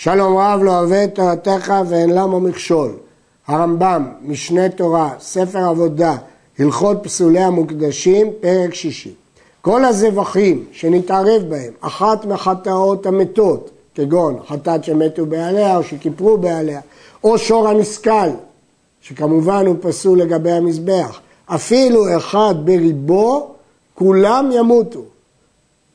שלום רב לא אוהב את תורתך ואין למה מכשול. הרמב"ם, משנה תורה, ספר עבודה, הלכות פסולי המוקדשים, פרק שישי. כל הזבחים שנתערב בהם, אחת מחטאות המתות, כגון חטאת שמתו בעליה או שכיפרו בעליה, או שור הנסכל, שכמובן הוא פסול לגבי המזבח, אפילו אחד בריבו, כולם ימותו.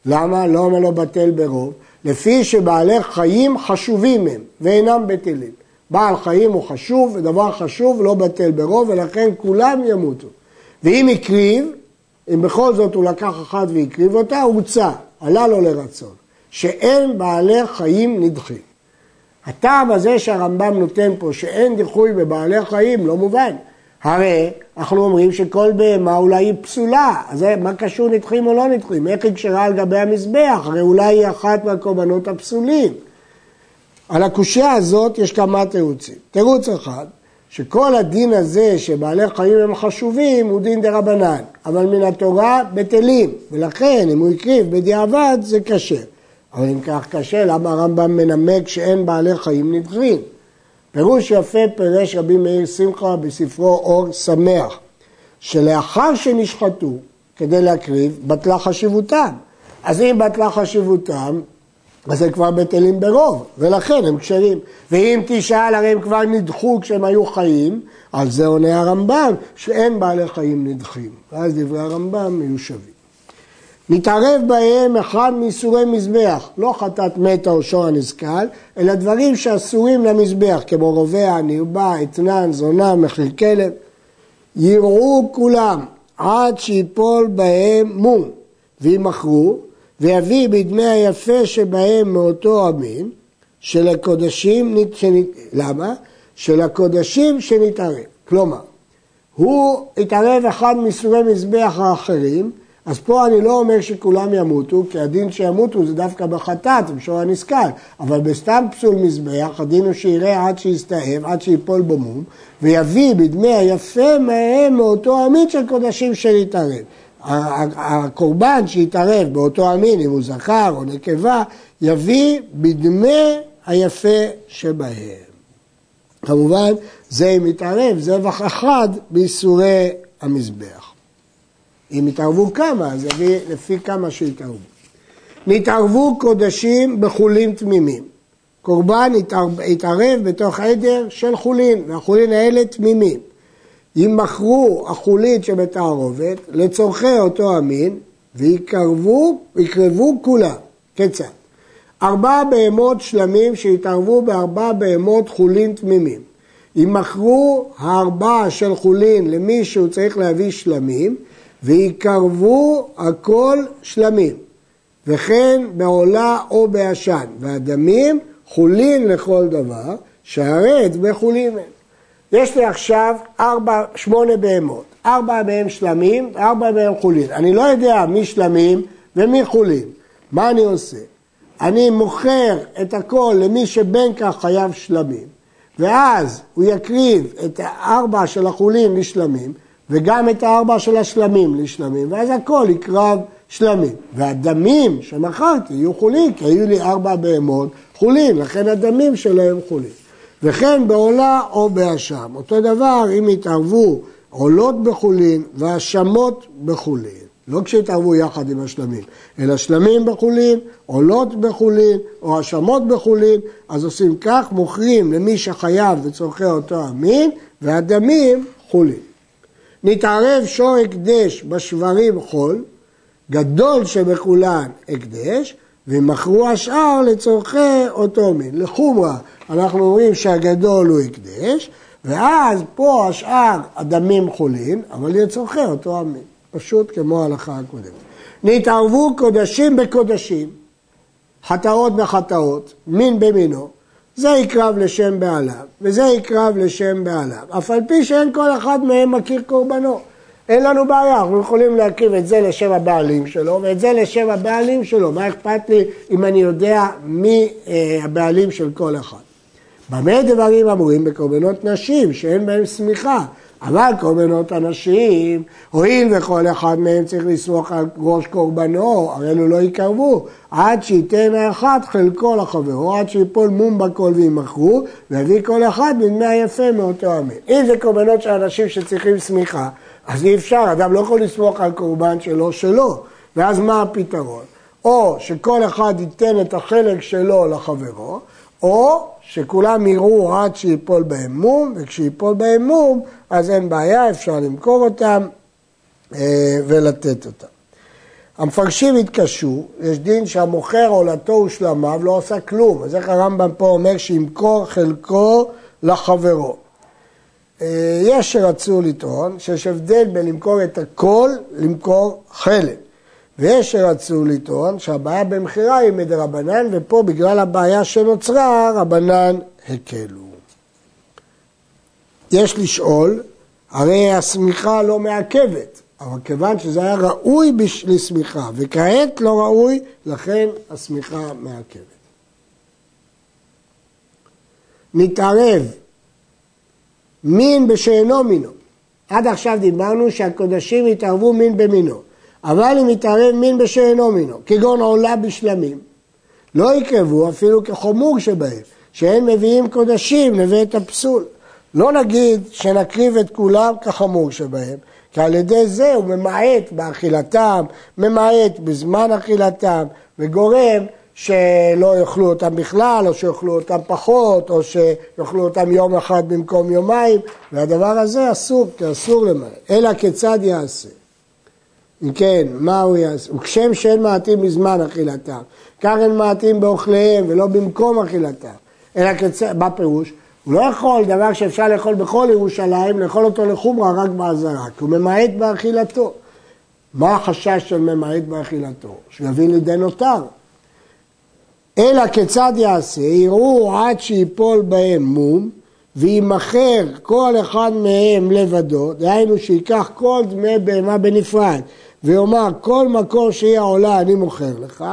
למה? לא אומר לו בטל ברוב, לפי שבעלי חיים חשובים הם ואינם בטלים. בעל חיים הוא חשוב, ודבר חשוב לא בטל ברוב, ולכן כולם ימותו. ואם הקריב, אם בכל זאת הוא לקח אחת והקריב אותה, הוצא, עלה לו לרצון, שאין בעלי חיים נדחים. הטעם הזה שהרמב"ם נותן פה, שאין דיחוי בבעלי חיים, לא מובן. הרי אנחנו אומרים שכל בהמה אולי היא פסולה, אז מה קשור נדחים או לא נדחים? איך היא קשרה על גבי המזבח? הרי אולי היא אחת מהקורבנות הפסולים. על הקושייה הזאת יש כמה תירוצים. תירוץ אחד, שכל הדין הזה שבעלי חיים הם חשובים הוא דין דה רבנן, אבל מן התורה בטלים, ולכן אם הוא הקריב בדיעבד זה קשה. אבל אם כך קשה, למה הרמב"ם מנמק שאין בעלי חיים נדחים? פירוש יפה פירש רבי מאיר שמחה בספרו אור שמח, שלאחר שנשחטו כדי להקריב, בטלה חשיבותם. אז אם בטלה חשיבותם, אז הם כבר בטלים ברוב, ולכן הם כשרים. ואם תשאל, הרי הם כבר נדחו כשהם היו חיים, על זה עונה הרמב"ם, שאין בעלי חיים נדחים. ואז דברי הרמב"ם מיושבים. נתערב בהם אחד מאיסורי מזבח, לא חטאת מתה או שור הנזקל, אלא דברים שאסורים למזבח, כמו רובע, נרבה, אתנן, זונה, מחיר כלב. יראו כולם עד שיפול בהם מום, וימכרו, ויביא בדמי היפה שבהם מאותו המין, של הקודשים, שנית... למה? של הקודשים שנתערב. כלומר, הוא התערב אחד מסורי מזבח האחרים, אז פה אני לא אומר שכולם ימותו, כי הדין שימותו זה דווקא בחטאת, בשור הנסכל, אבל בסתם פסול מזבח, הדין הוא שיראה עד שיסתאב, עד שיפול בו מום, ויביא בדמי היפה מהם מאותו המין של קודשים שנתערב. הקורבן שיתערב באותו המין, אם הוא זכר או נקבה, יביא בדמי היפה שבהם. כמובן, זה אם יתערב, זבח אחד באיסורי המזבח. אם יתערבו כמה, אז יביא לפי כמה שיתערבו. נתערבו קודשים בחולין תמימים. קורבן יתערב בתוך עדר של חולין, והחולין האלה תמימים. יימכרו החולין שבתערובת לצורכי אותו המין, ויקרבו, יקרבו כולם. כיצד? ארבע בהמות שלמים שיתערבו בארבע בהמות חולין תמימים. יימכרו הארבע של חולין למי שהוא צריך להביא שלמים, ויקרבו הכל שלמים, וכן בעולה או בעשן, והדמים חולין לכל דבר, שהרי דמי חולין הם. יש לי עכשיו ארבע, שמונה בהמות, ארבע מהם שלמים, ארבע מהם חולין. אני לא יודע מי שלמים ומי חולין. מה אני עושה? אני מוכר את הכל למי שבין כך חייב שלמים, ואז הוא יקריב את הארבע של החולין לשלמים, וגם את הארבע של השלמים לשלמים, ואז הכל יקרב שלמים. והדמים שמכרתי יהיו חולין, כי היו לי ארבע בהמות חולין, לכן הדמים שלהם חולין. וכן בעולה או באשם. אותו דבר אם יתערבו עולות בחולין והאשמות בחולין. לא כשהתערבו יחד עם השלמים, אלא שלמים בחולין, עולות בחולין או האשמות בחולין, אז עושים כך, מוכרים למי שחייב לצורכי אותו המין, והדמים חולין. נתערב שור הקדש בשברים חול, גדול שבכולן הקדש, ומכרו השאר לצורכי אותו מין. לחומרה, אנחנו אומרים שהגדול הוא הקדש, ואז פה השאר הדמים חולים, אבל לצורכי אותו המין. פשוט כמו ההלכה הקודמת. נתערבו קודשים בקודשים, חטאות בחטאות, מין במינו, זה יקרב לשם בעליו, וזה יקרב לשם בעליו, אף על פי שאין כל אחד מהם מכיר קורבנו. אין לנו בעיה, אנחנו יכולים להקריב את זה לשם הבעלים שלו ואת זה לשם הבעלים שלו. מה אכפת לי אם אני יודע מי אה, הבעלים של כל אחד? במה דברים אמורים בקורבנות נשים שאין בהם שמיכה? אבל קורבנות אנשים, הואיל וכל אחד מהם צריך לסמוך על ראש קורבנו, הרי אלו לא יקרבו, עד שייתן האחד חלקו לחברו, עד שיפול מום בכל וימכרו, ויביא כל אחד מדמי היפה מאותו המין. אם זה קורבנות של אנשים שצריכים סמיכה, אז אי אפשר, אדם לא יכול לסמוך על קורבן שלו שלו, ואז מה הפתרון? או שכל אחד ייתן את החלק שלו לחברו, או שכולם יראו עד שיפול בהם מום, וכשיפול בהם מום, אז אין בעיה, אפשר למכור אותם אה, ולתת אותם. המפרשים התקשו, יש דין שהמוכר עולתו ושלמיו לא עושה כלום, אז איך הרמב"ם פה אומר שימכור חלקו לחברו. אה, יש שרצו לטעון שיש הבדל בין למכור את הכל למכור חלק. ויש שרצו לטעון שהבעיה במכירה היא מדרבנן, ופה בגלל הבעיה שנוצרה, רבנן הקלו. יש לשאול, הרי השמיכה לא מעכבת, אבל כיוון שזה היה ראוי לשמיכה, וכעת לא ראוי, לכן השמיכה מעכבת. נתערב מין בשאינו מינו. עד עכשיו דיברנו שהקודשים יתערבו מין במינו. אבל אם יתערב מין בשאינו מינו, כגון עולה בשלמים, לא יקרבו אפילו כחומור שבהם, שהם מביאים קודשים לבית הפסול. לא נגיד שנקריב את כולם כחמור שבהם, כי על ידי זה הוא ממעט באכילתם, ממעט בזמן אכילתם, וגורם שלא יאכלו אותם בכלל, או שיאכלו אותם פחות, או שיאכלו אותם יום אחד במקום יומיים, והדבר הזה אסור, כי אסור למעט. אלא כיצד יעשה? אם כן, מה הוא יעשה? וכשם שאין מעטים בזמן אכילתם, כך אין מעטים באוכליהם ולא במקום אכילתם. אלא כיצד, מה פירוש? הוא לא יכול דבר שאפשר לאכול בכל ירושלים, לאכול אותו לחומרה רק באזהרה, כי הוא ממעט באכילתו. מה החשש של ממעט באכילתו? שהוא יביא לידי נותר. אלא כיצד יעשה? יראו עד שיפול בהם מום, וימכר כל אחד מהם לבדו, דהיינו שייקח כל דמי בהמה בנפרד, ויאמר כל מקור שהיא העולה אני מוכר לך,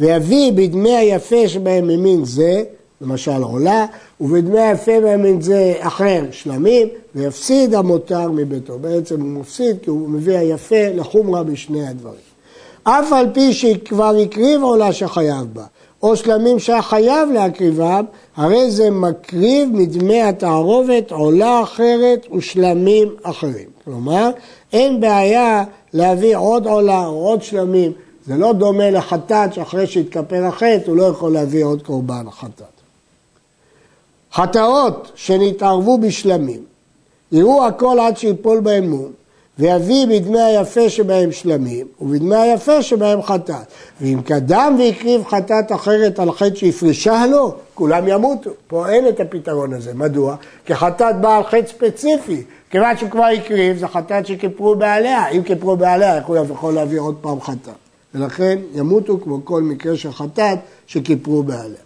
ויביא בדמי היפה שבהם ממין זה, למשל עולה, ובדמי היפה ממין זה אחר שלמים, ויפסיד המותר מביתו. בעצם הוא מפסיד כי הוא מביא היפה לחומרה בשני הדברים. אף על פי שכבר הקריב עולה שחייב בה, או שלמים שהיה חייב להקריבם, הרי זה מקריב מדמי התערובת עולה אחרת ושלמים אחרים. כלומר, אין בעיה להביא עוד עולה או עוד שלמים. זה לא דומה לחטאת שאחרי שהתכפר החטא הוא לא יכול להביא עוד קורבן חטאת. חטאות שנתערבו בשלמים, יראו הכל עד שיפול בהם מום, ויביא בדמי היפה שבהם שלמים, ובדמי היפה שבהם חטאת. ואם קדם והקריב חטאת אחרת על חטא שהפרישה לו, כולם ימותו. פה אין את הפתרון הזה. מדוע? כי חטאת באה על חטא ספציפי. כיוון שכבר הקריב, זה חטאת שכיפרו בעליה. אם כיפרו בעליה, איך הוא יכול להביא עוד פעם חטאת? ולכן ימותו כמו כל מקרה של חטאת שכיפרו בעליה.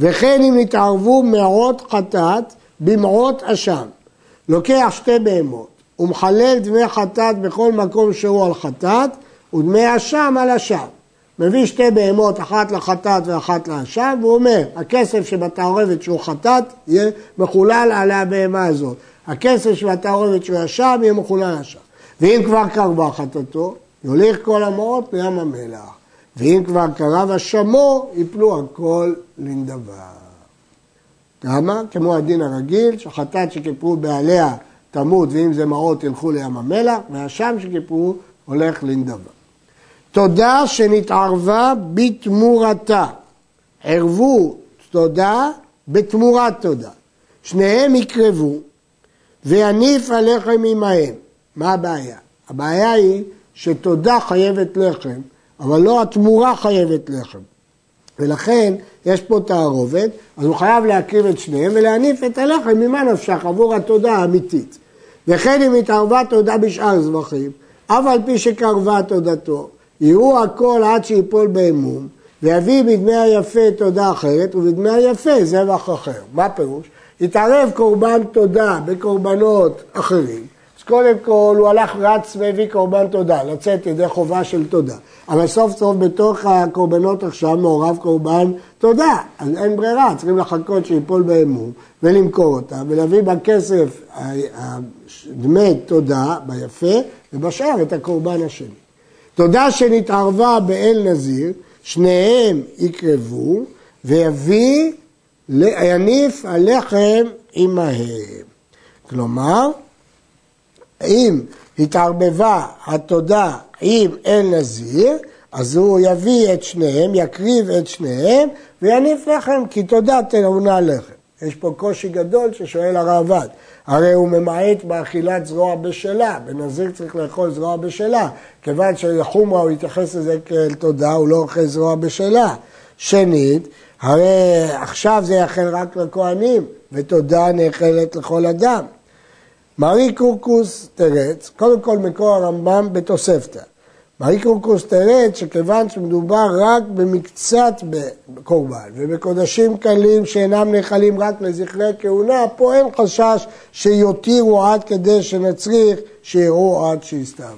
וכן אם נתערבו מעות חטאת במעות אשם. לוקח שתי בהמות ומחלל דמי חטאת בכל מקום שהוא על חטאת ודמי אשם על אשם. מביא שתי בהמות, אחת לחטאת ואחת לאשם, והוא אומר, הכסף שבתערבת שהוא חטאת יהיה מחולל על הבהמה הזאת. הכסף שבתערבת שהוא אשם יהיה מחולל אשם. ואם כבר קרבה חטאתו, יוליך כל המעות לים המלח. ואם כבר קרב אשמו, יפלו הכל לנדבה. למה? כמו הדין הרגיל, שחטאת שכיפרו בעליה תמות, ואם זה מעות ילכו לים המלח, והשם שכיפרו הולך לנדבה. תודה שנתערבה בתמורתה. ערבו תודה בתמורת תודה. שניהם יקרבו ויניף הלחם עמהם. מה הבעיה? הבעיה היא שתודה חייבת לחם, אבל לא התמורה חייבת לחם. ולכן יש פה תערובת, אז הוא חייב להקריב את שניהם ולהניף את הלחם ממה נפשך עבור התודה האמיתית. וכן אם התערבה תודה בשאר זבחים, אף על פי שקרבה תודתו, יראו הכל עד שיפול באמון, ויביא בדמי היפה תודה אחרת, ובדמי היפה זבח אחר. מה פירוש? יתערב קורבן תודה בקורבנות אחרים, אז קודם כל הוא הלך רץ והביא קורבן תודה, לצאת ידי חובה של תודה. אבל סוף סוף בתוך הקורבנות עכשיו מעורב קורבן תודה, אז אין ברירה, צריכים לחכות שיפול באמון ולמכור אותה ולהביא בכסף דמי תודה ביפה ובשאר את הקורבן השני. תודה שנתערבה באל נזיר, שניהם יקרבו ויביא, יניף הלחם עמהם. כלומר, אם התערבבה התודה עם אל נזיר, אז הוא יביא את שניהם, יקריב את שניהם ויניף לחם, כי תודה תלונה לחם. יש פה קושי גדול ששואל הרעב"ד. הרי הוא ממעט באכילת זרוע בשלה, בנזיר צריך לאכול זרוע בשלה, כיוון שחומרה הוא יתייחס לזה כאל תודה, הוא לא אוכל זרוע בשלה. שנית, הרי עכשיו זה יאכל רק לכהנים, ותודה נאכלת לכל אדם. מרי קורקוס תרץ, קודם כל מקור הרמב"ם בתוספתא. מרי קורקוס תרץ שכיוון שמדובר רק במקצת בקורבן ובקודשים קלים שאינם נאכלים רק לזכרי כהונה, פה אין חשש שיותירו עד כדי שנצריך שיראו עד שיסתיו.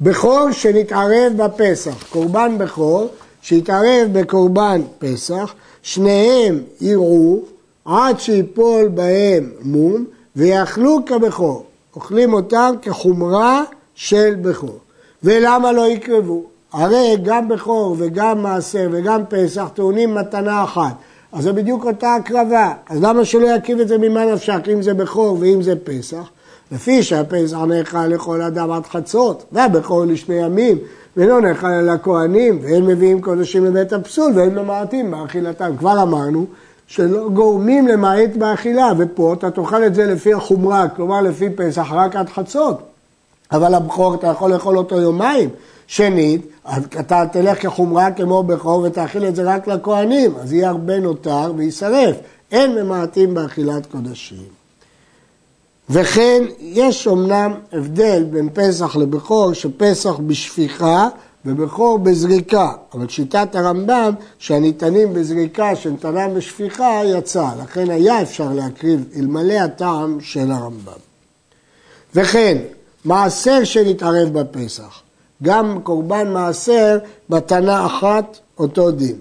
בכור שנתערב בפסח, קורבן בכור שהתערב בקורבן פסח, שניהם יראו עד שיפול בהם מום ויאכלו כבכור. אוכלים אותם כחומרה של בכור. ולמה לא יקרבו? הרי גם בכור וגם מעשר וגם פסח טעונים מתנה אחת. אז זה בדיוק אותה הקרבה. אז למה שלא יקריב את זה ממה נפשק, אם זה בכור ואם זה פסח? לפי שהפסח נאכל לכל אדם עד חצות, והבכור לשני ימים, ולא נאכל על הכהנים, והם מביאים קודשים לבית הפסול, והם ממעטים באכילתם. כבר אמרנו שלא גורמים למעט באכילה, ופה אתה תאכל את זה לפי החומרה, כלומר לפי פסח רק עד חצות. אבל הבכור אתה יכול לאכול אותו יומיים. שנית, אתה תלך כחומרה כמו בכור ותאכיל את זה רק לכהנים, אז יהיה הרבה נותר ויישרף. אין ממעטים באכילת קודשים. וכן, יש אמנם הבדל בין פסח לבכור, שפסח בשפיכה ובכור בזריקה, אבל שיטת הרמב"ם שהניתנים בזריקה שניתנם בשפיכה יצא, לכן היה אפשר להקריב אלמלא הטעם של הרמב"ם. וכן, מעשר שנתערב בפסח, גם קורבן מעשר בתנה אחת אותו דין.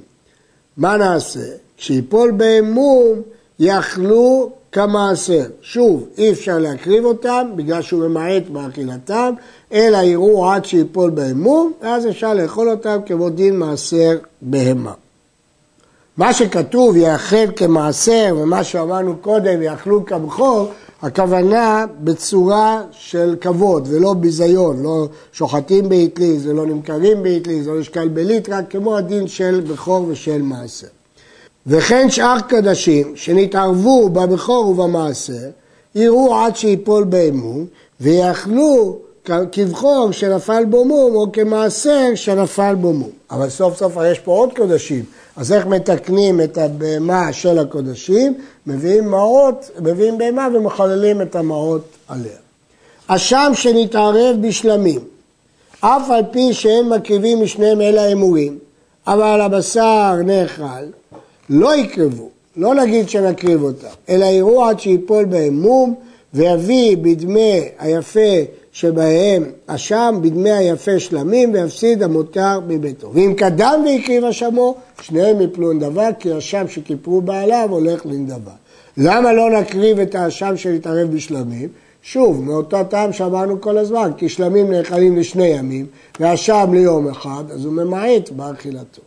מה נעשה? כשיפול בהם מום יאכלו כמעשר. שוב, אי אפשר להקריב אותם בגלל שהוא ממעט באכילתם, אלא יראו עד שיפול בהם מום, ואז אפשר לאכול אותם כמו דין מעשר בהמה. מה שכתוב יאכל כמעשר, ומה שאמרנו קודם יאכלו כבכור, הכוונה בצורה של כבוד ולא ביזיון, לא שוחטים באטליז ולא נמכרים באטליז, לא נשקל בליטרה, כמו הדין של בכור ושל מעשר. וכן שאר קדשים שנתערבו בבכור ובמעשר, יראו עד שיפול באמון, ויאכלו כבכור שנפל בו מום, או כמעשר שנפל בו מום. אבל סוף סוף יש פה עוד קודשים, אז איך מתקנים את הבהמה של הקודשים? מביאים מעות, מביאים בהמה ומחוללים את המעות עליה. אשם שנתערב בשלמים, אף על פי שאין מקריבים משניהם אלא אמורים, אבל הבשר נאכל, לא יקרבו, לא נגיד שנקריב אותם, אלא יראו עד שיפול בהם מום, ויביא בדמי היפה שבהם אשם, בדמי היפה שלמים, ויפסיד המותר מביתו. ואם קדם והקריב אשמו, שניהם יפלו נדבה, כי אשם שכיפרו בעליו הולך לנדבה. למה לא נקריב את האשם שנתערב בשלמים? שוב, מאותו טעם שאמרנו כל הזמן, כי שלמים נאכלים לשני ימים, ואשם ליום אחד, אז הוא ממעט באכילתו.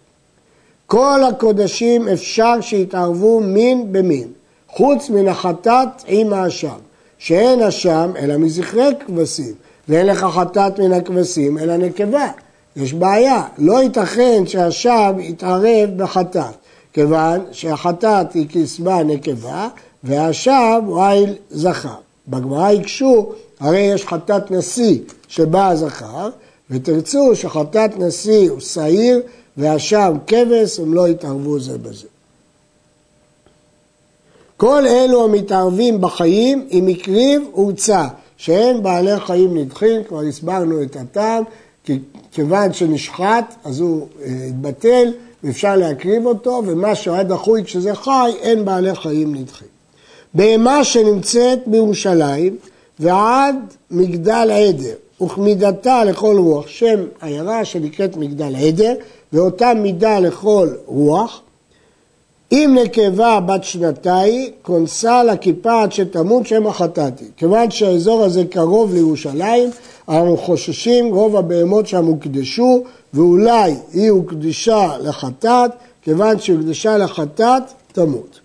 כל הקודשים אפשר שיתערבו מין במין, חוץ מן החטאת עם האשם, שאין אשם אלא מזכרי כבשים, ואין לך חטאת מן הכבשים אלא נקבה. יש בעיה, לא ייתכן שהאשם יתערב בחטאת, כיוון שהחטאת היא כסבה נקבה, והאשם הוא איל זכר. בגמרא הקשו, הרי יש חטאת נשיא שבא הזכר, ותרצו שחטאת נשיא הוא שעיר והשם כבש, הם לא יתערבו זה בזה. כל אלו המתערבים בחיים עם הקריב הוצא, שאין בעלי חיים נדחים, כבר הסברנו את הטעם, כי כיוון שנשחט אז הוא אה, התבטל ואפשר להקריב אותו, ומה שהיה דחוי כשזה חי, אין בעלי חיים נדחים. בהמה שנמצאת בירושלים ועד מגדל עדר, וכמידתה לכל רוח, שם עיירה שנקראת מגדל עדר, ואותה מידה לכל רוח. אם נקבה בת שנתיים, כונסה לכיפה עד שתמות שם החטאתי. כיוון שהאזור הזה קרוב לירושלים, אנחנו חוששים רוב הבהמות שם הוקדשו, ואולי היא הוקדשה לחטאת, כיוון שהוקדשה לחטאת, תמות.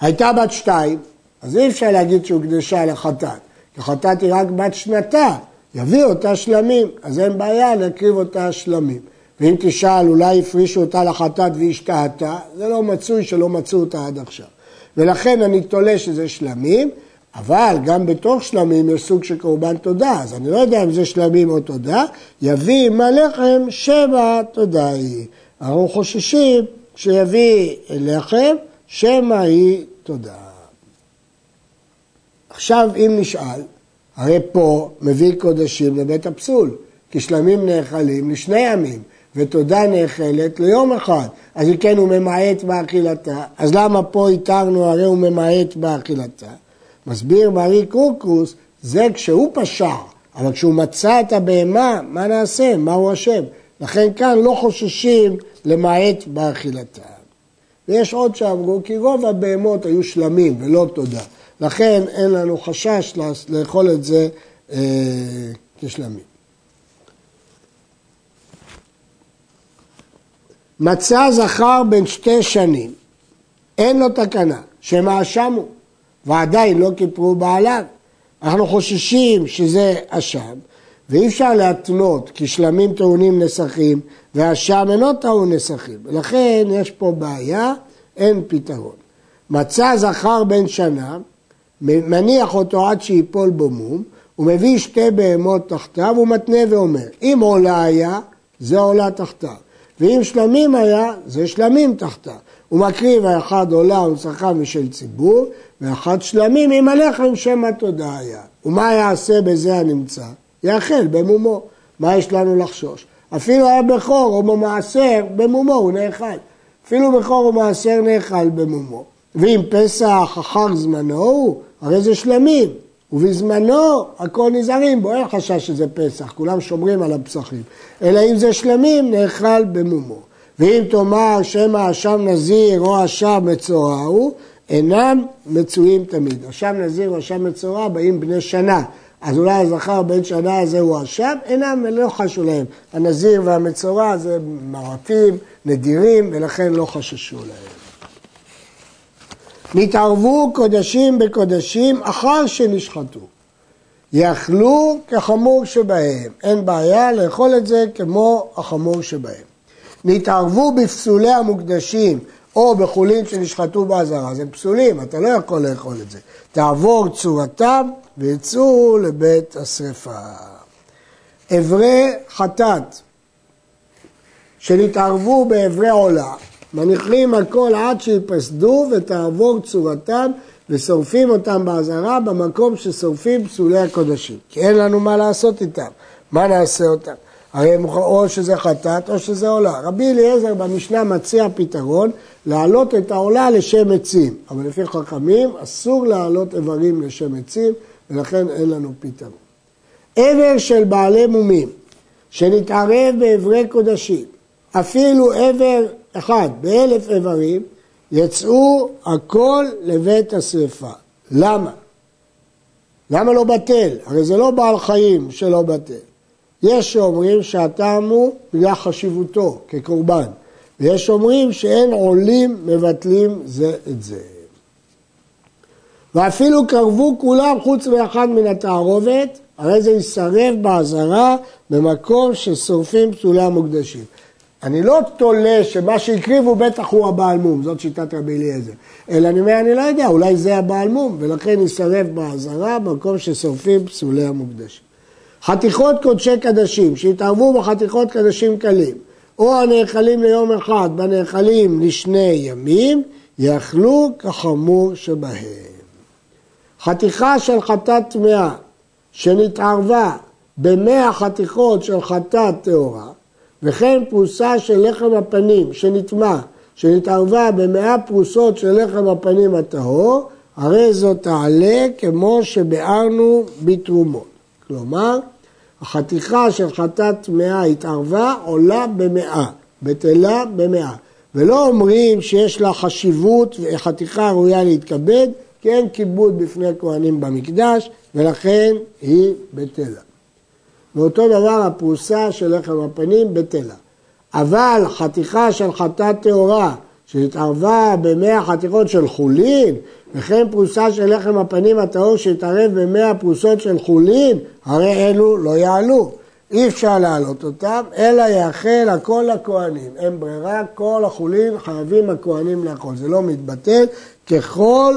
הייתה בת שתיים, אז אי אפשר להגיד שהוקדשה לחטאת, כי חטאת היא רק בת שנתה, יביא אותה שלמים, אז אין בעיה להקריב אותה שלמים. ואם תשאל, אולי הפרישו אותה לחטאת והשתהתה, זה לא מצוי שלא מצאו אותה עד עכשיו. ולכן אני תולה שזה שלמים, אבל גם בתוך שלמים יש סוג של קורבן תודה, אז אני לא יודע אם זה שלמים או תודה, יביא עם הלחם שבע תודה היא. אנחנו חוששים שיביא לחם, שמא היא תודה. עכשיו אם נשאל, הרי פה מביא קודשים לבית הפסול, כי שלמים נאכלים לשני ימים, ותודה נאכלת ליום אחד. אז אם כן הוא ממעט באכילתה, אז למה פה התרנו הרי הוא ממעט באכילתה? מסביר מארי קורקוס, זה כשהוא פשע, אבל כשהוא מצא את הבהמה, מה נעשה? מה הוא אשם? לכן כאן לא חוששים למעט באכילתה. ויש עוד שאמרו כי רוב הבהמות היו שלמים ולא תודה. לכן אין לנו חשש לאכול את זה אה, כשלמים. מצא זכר בן שתי שנים, אין לו תקנה, שמא אשמו, ועדיין לא כיפרו בעליו. אנחנו חוששים שזה אשם, ואי אפשר להתנות כי שלמים טעונים נסכים והאשם אינו טעון נסכים. ולכן יש פה בעיה, אין פתרון. מצא זכר בן שנה, מניח אותו עד שיפול בו מום, הוא מביא שתי בהמות תחתיו, הוא מתנה ואומר, אם עולה היה, זה עולה תחתיו. ואם שלמים היה, זה שלמים תחתיו. הוא מקריב האחד עולה וצרכיו משל ציבור, ואחד שלמים עם הלחם שם התודה היה. ומה יעשה בזה הנמצא? יאכל במומו. מה יש לנו לחשוש? אפילו היה בכור או במעשר, במומו הוא נאכל. אפילו בכור או מעשר נאכל במומו. ואם פסח אחר זמנו הוא, הרי זה שלמים. ובזמנו הכל נזהרים בו, אין חשש שזה פסח, כולם שומרים על הפסחים. אלא אם זה שלמים, נאכל במומו. ואם תאמר שמא אשם נזיר או אשם מצורע הוא, אינם מצויים תמיד. אשם נזיר או אשם מצורע באים בני שנה. אז אולי הזכר בן שנה הזה הוא אשם, אינם, לא חשו להם. הנזיר והמצורע זה מרתים, נדירים, ולכן לא חששו להם. נתערבו קודשים בקודשים אחר שנשחטו. יאכלו כחמור שבהם, אין בעיה לאכול את זה כמו החמור שבהם. נתערבו בפסולי המוקדשים או בחולין שנשחטו באזהרה, זה פסולים, אתה לא יכול לאכול את זה. תעבור צורתם ויצאו לבית השרפה. אברי חטאת שנתערבו באברי עולה, מניחים הכל עד שיפסדו ותעבור צורתם ושורפים אותם באזהרה במקום ששורפים פסולי הקודשים. כי אין לנו מה לעשות איתם. מה נעשה אותם? הרי הם או שזה חטאת או שזה עולה. רבי אליעזר במשנה מציע פתרון להעלות את העולה לשם עצים. אבל לפי חכמים אסור להעלות איברים לשם עצים ולכן אין לנו פתרון. עבר של בעלי מומים שנתערב באברי קודשים, אפילו עבר אחד באלף איברים, יצאו הכל לבית השרפה. למה? למה לא בטל? הרי זה לא בעל חיים שלא בטל. יש שאומרים שהטעם הוא בגלל חשיבותו כקורבן, ויש שאומרים שאין עולים מבטלים זה את זה. ואפילו קרבו כולם חוץ מאחד מן התערובת, הרי זה יישרף באזהרה במקום ששורפים פסולי המוקדשים. אני לא תולה שמה שהקריבו בטח הוא הבעל מום, זאת שיטת רבי אליעזר. אלא אני אומר, אני לא יודע, אולי זה הבעל מום, ולכן יישרף באזהרה במקום ששורפים פסולי המוקדשים. חתיכות קודשי קדשים, שהתערבו בחתיכות קדשים קלים, או הנאכלים ליום אחד, בנאכלים לשני ימים, יאכלו כחמור שבהם. חתיכה של חטאת טמאה, שנתערבה במאה חתיכות של חטאת טהורה, וכן פרוסה של לחם הפנים שנטמע, שנתערבה במאה פרוסות של לחם הפנים הטהור, הרי זאת תעלה כמו שביארנו בתרומות. כלומר, החתיכה של חטאת טמאה התערבה, עולה במאה, בטלה במאה. ולא אומרים שיש לה חשיבות וחתיכה ראויה להתכבד, כי אין כיבוד בפני כהנים במקדש, ולכן היא בטלה. ואותו דבר הפרוסה של לחם הפנים בטלה. אבל חתיכה של חטאת טהורה שהתערבה במאה חתיכות של חולין, וכן פרוסה של לחם הפנים הטהור שהתערב במאה פרוסות של חולין, הרי אלו לא יעלו. אי אפשר להעלות אותם, אלא יאכל הכל לכהנים. אין ברירה, כל החולין חייבים הכהנים לאכול. זה לא מתבטל ככל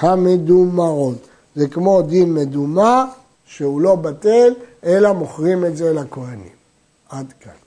המדומרות. זה כמו דין מדומה, שהוא לא בטל, אלא מוכרים את זה לכהנים. עד כאן.